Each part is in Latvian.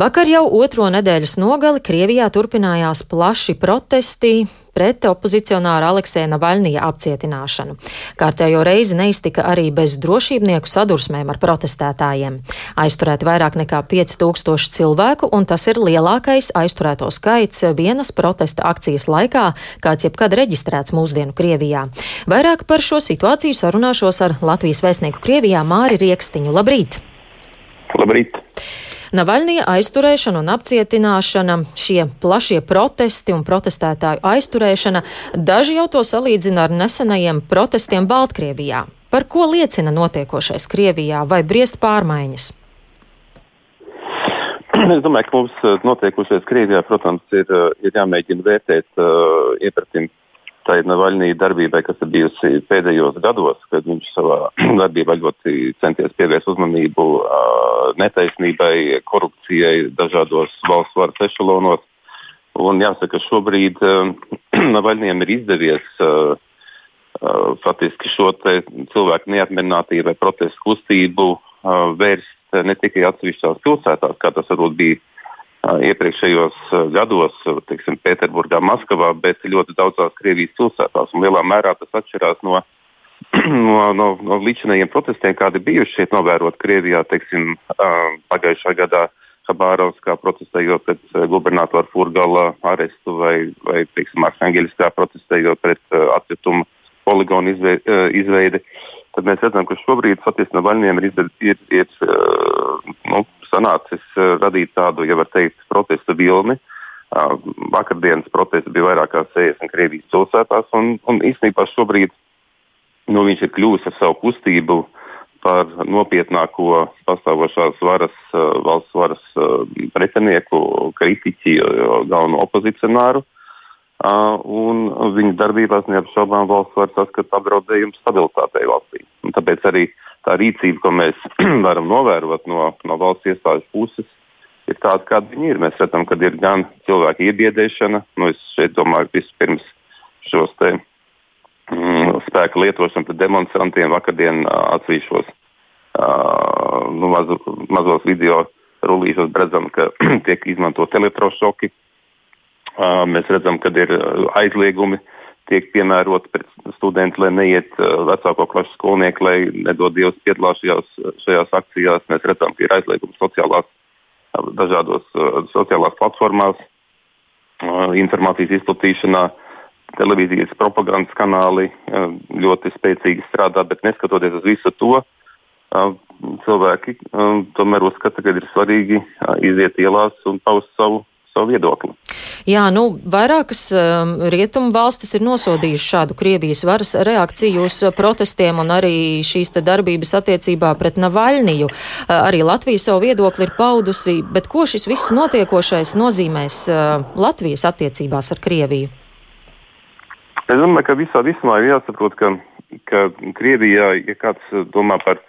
Vakar jau otro nedēļas nogali Krievijā turpinājās plaši protesti pret opozicionāra Aleksēna Navaļnija apcietināšanu. Kārtējo reizi neiztika arī bez drošībnieku sadursmēm ar protestētājiem. Aizturēti vairāk nekā 5000 cilvēku, un tas ir lielākais aizturēto skaits vienas protesta akcijas laikā, kāds jebkad reģistrēts mūsdienu Krievijā. Vairāk par šo situāciju sarunāšos ar Latvijas vēstnieku Krievijā Māri Riekstiņu. Labrīt! Labrīt! Navaļnija aizturēšana un apcietināšana, šie plašie protesti un protestētāju aizturēšana, daži jau to salīdzina ar nesenajiem protestiem Baltkrievijā. Par ko liecina notiekošais Krievijā vai briest pārmaiņas? Es domāju, ka mums eh, notiekušais Krievijā, protams, ir, eh, ir jāmēģina vērtēt uh, iepratim tai Navaļnija darbībai, kas ir bijusi pēdējos gados, kad viņš savā darbībā ļoti centies pievērst uzmanību netaisnībai, korupcijai dažādos valsts varas ešalonos. Un jāsaka, ka šobrīd Navaļnijam ir izdevies faktiski šo cilvēku neapmierinātību vai protestu kustību vērst ne tikai atsevišķās pilsētās, kā tas varbūt bija iepriekšējos gados, teiksim, Pēterburgā, Maskavā, bet ļoti daudzās Krievijas pilsētās. Lielā mērā tas atšķirās no, no, no, no līdzinējiem protestiem, kādi bijuši šeit novērot Krievijā, teiksim, pagājušā gadā. Habārovskā protestējot pret gubernatora Furgala arestu vai, vai teiksim, Arhangeliskā protestējot pret atkritumu poligonu izveidi. Tad mēs redzam, ka šobrīd Fatisna Vaļņiem ir, ir, ir, ir nu, sanācis eh, radīt tādu, ja var teikt, protesta vilni. Vakardienas protesti bija vairāk kā 60 Krievijas pilsētās, un, un īstenībā šobrīd nu, viņš ir kļuvis ar savu kustību par nopietnāko pastāvošās varas, valsts varas pretinieku, kritiķi, galveno opozicionāru. Un viņa darbībās neapšaubām valsts var saskatīt apdraudējumu stabilitātei valstī. Un tāpēc arī uh, tā rīcība, ko mēs varam novērot no, no valsts iestāžu puses, ir tāda, kāda viņi ir. Mēs redzam, ka ir gan cilvēku iebiedēšana, nu, es šeit domāju, vispirms šos te, mm, spēku lietošanu pret demonstrantiem. Vakardien atsevišķos uh, nu, mazu, mazos video rullīšos redzam, ka tiek izmantot elektrošoki. Uh, mēs redzam, ka ir aizliegumi uh, tiek piemērota pret studentiem, lai neiet uh, vecāko klašu skolnieki, lai nedod Dievs piedalās šajās, šajās akcijās. Mēs redzam, ka ir aizliegums sociālās, uh, dažādos uh, sociālās platformās, informācijas izplatīšanā. Televīzijas propagandas kanāli ļoti spēcīgi strādā, bet neskatoties uz visu to, cilvēki tomēr uzskata, ka ir svarīgi iziet ielās un paust savu, savu viedokli. Jā, nu, vairākas um, rietumu valstis ir nosodījušas šādu Krievijas varas reakciju uz uh, protestiem un arī šīs te darbības attiecībā pret Navaļniju. Uh, arī Latvija savu viedokli ir paudusi, bet ko šis viss notiekošais nozīmēs uh, Latvijas attiecībās ar Krieviju? Es domāju, ka visā vismā ir jāsaprot, ka, ka Krievijā, ja kāds domā par,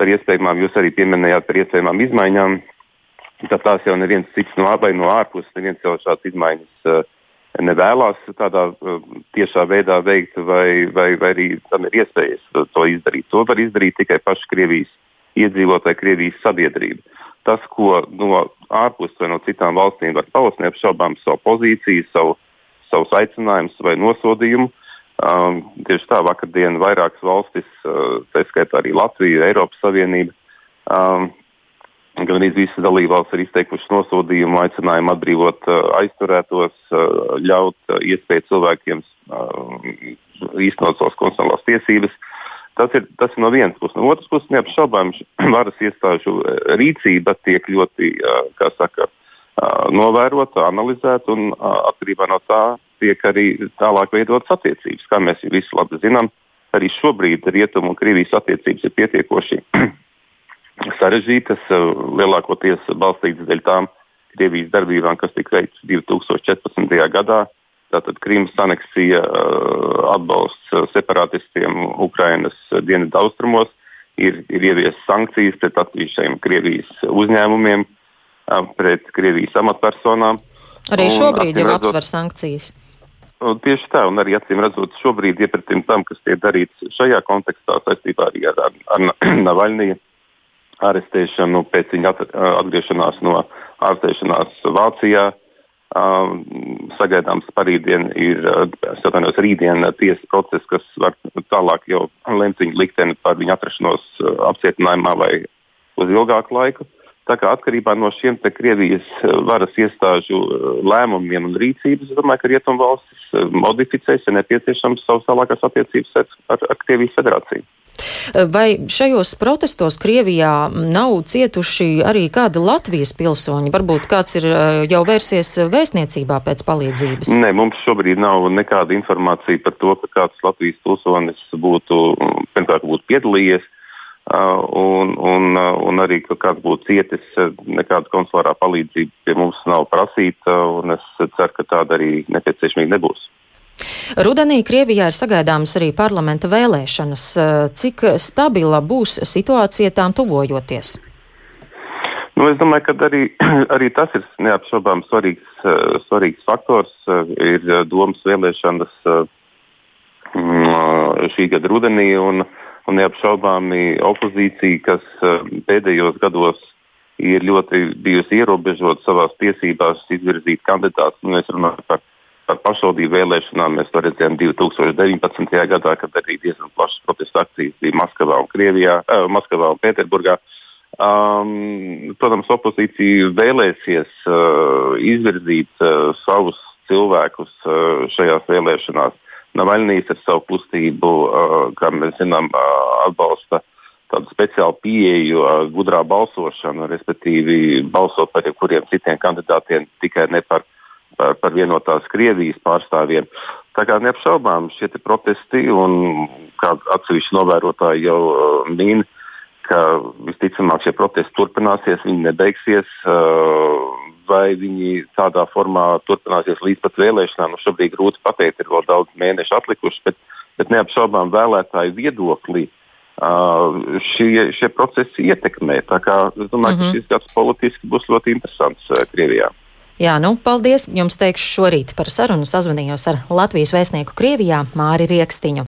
par iespējamām, jūs arī pieminējāt par iespējamām izmaiņām, tad tās jau neviens cits no, no ārpuses, neviens jau šādas izmaiņas uh, nevēlas tādā uh, tiešā veidā veikt, vai, vai, vai arī tam ir iespējas to izdarīt. To var izdarīt tikai paši Krievijas iedzīvotāji, Krievijas sabiedrība. Tas, ko no ārpuses vai no citām valstīm var paust, neapšaubām savu pozīciju, savu, savus aicinājumus vai nosodījumu. Um, tieši tā vakardien vairākas valstis, uh, tā skaitā arī Latvija, Eiropas Savienība, um, Gan arī visas dalībvalstis ir izteikušas nosodījumu, aicinājumu atbrīvot uh, aizturētos, uh, ļaut uh, iespēju cilvēkiem īstenot savas konstitucionālās tiesības. Tas ir, tas ir no vienas puses. No otras puses, neapšaubām, varas iestāžu rīcība tiek ļoti saka, novērota, analizēta un atkarībā no tā tiek arī tālāk veidotas attiecības. Kā mēs visi labi zinām, arī šobrīd Rietumu un Krievijas attiecības ir pietiekoši sarežģītas, eh, lielākoties balstītas dēļ tām Krievijas darbībām, kas tika veikts 2014. gadā. Tātad Krimas aneksija, eh, atbalsts eh, separatistiem Ukrainas dienvidu austrumos, ir, ir ieviestas sankcijas pret atsevišķiem Krievijas uzņēmumiem, pret Krievijas amatpersonām. Arī šobrīd jau apsver sankcijas. Tieši tā, un arī acīm redzot, šobrīd iepratim tam, kas tiek darīts šajā kontekstā saistībā ar, ar, ar Navaļniju arestēšanu pēc viņa atgriešanās no ārstēšanās Vācijā. Sagaidāms parīdien ir atvainojos, rītdien tiesas process, kas var tālāk jau lemt viņa likteni par viņa atrašanos apcietinājumā vai uz ilgāku laiku. Tā kā atkarībā no šiem Krievijas varas iestāžu lēmumiem un rīcības, es domāju, ka Rietumvalstis modificēs, ja nepieciešams, savas tālākās attiecības ar, ar Krievijas federāciju. Vai šajos protestos Krievijā nav cietuši arī kādi Latvijas pilsoņi? Varbūt kāds ir eh, jau vērsies vēstniecībā pēc palīdzības? Nē, mums šobrīd nav nekāda informācija par to, ka kāds Latvijas pilsonis būtu, pirmkārt, būtu piedalījies. Uh, un, un, uh, un arī, ka kāds būtu cietis, nekāda konsulārā palīdzība pie mums nav prasīta, un es ceru, ka tāda arī nepieciešamība nebūs. Rudenī Krievijā ir sagaidāmas arī parlamenta vēlēšanas. Cik stabila būs situācija tām tuvojoties? Nu, es domāju, ka arī, arī tas ir neapšaubām svarīgs, svarīgs faktors. Ir domas vēlēšanas mm, šī gada rudenī, un, un neapšaubāmi opozīcija, kas pēdējos gados ir ļoti bijusi ierobežota savā tiesībās izvirzīt kandidātus. Nu, mēs runājam par par pašvaldību vēlēšanām mēs to redzējām 2019. gadā, kad arī diezgan plašas protesta akcijas bija Maskavā un, Krievijā, uh, Maskavā un Pēterburgā. Um, protams, opozīcija vēlēsies uh, izvirzīt uh, savus cilvēkus uh, šajās vēlēšanās. Navaļnijas ar savu kustību, uh, kā mēs zinām, uh, atbalsta tādu speciālu pieeju, uh, gudrā balsošanu, respektīvi balsot par jebkuriem citiem kandidātiem, tikai ne par par, par vienotās Krievijas pārstāvjiem. Tā kā neapšaubām šie protesti, un kā atsevišķi novērotāji jau uh, min, ka visticamāk šie protesti turpināsies, viņi nebeigsies. Uh, vai viņi tādā formā turpināsies līdz pat vēlēšanām, nu šobrīd grūti pateikt, ir vēl daudz mēnešu atlikuši, bet, bet neapšaubām vēlētāju viedokli uh, šie, šie procesi ietekmē. Tā kā es domāju, mm -hmm. ka mhm. šis gads politiski būs ļoti interesants uh, Krievijā. Jā, nu, paldies jums teikšu šorīt par sarunu. Sazvanījos ar Latvijas vēstnieku Krievijā Māri Riekstiņu.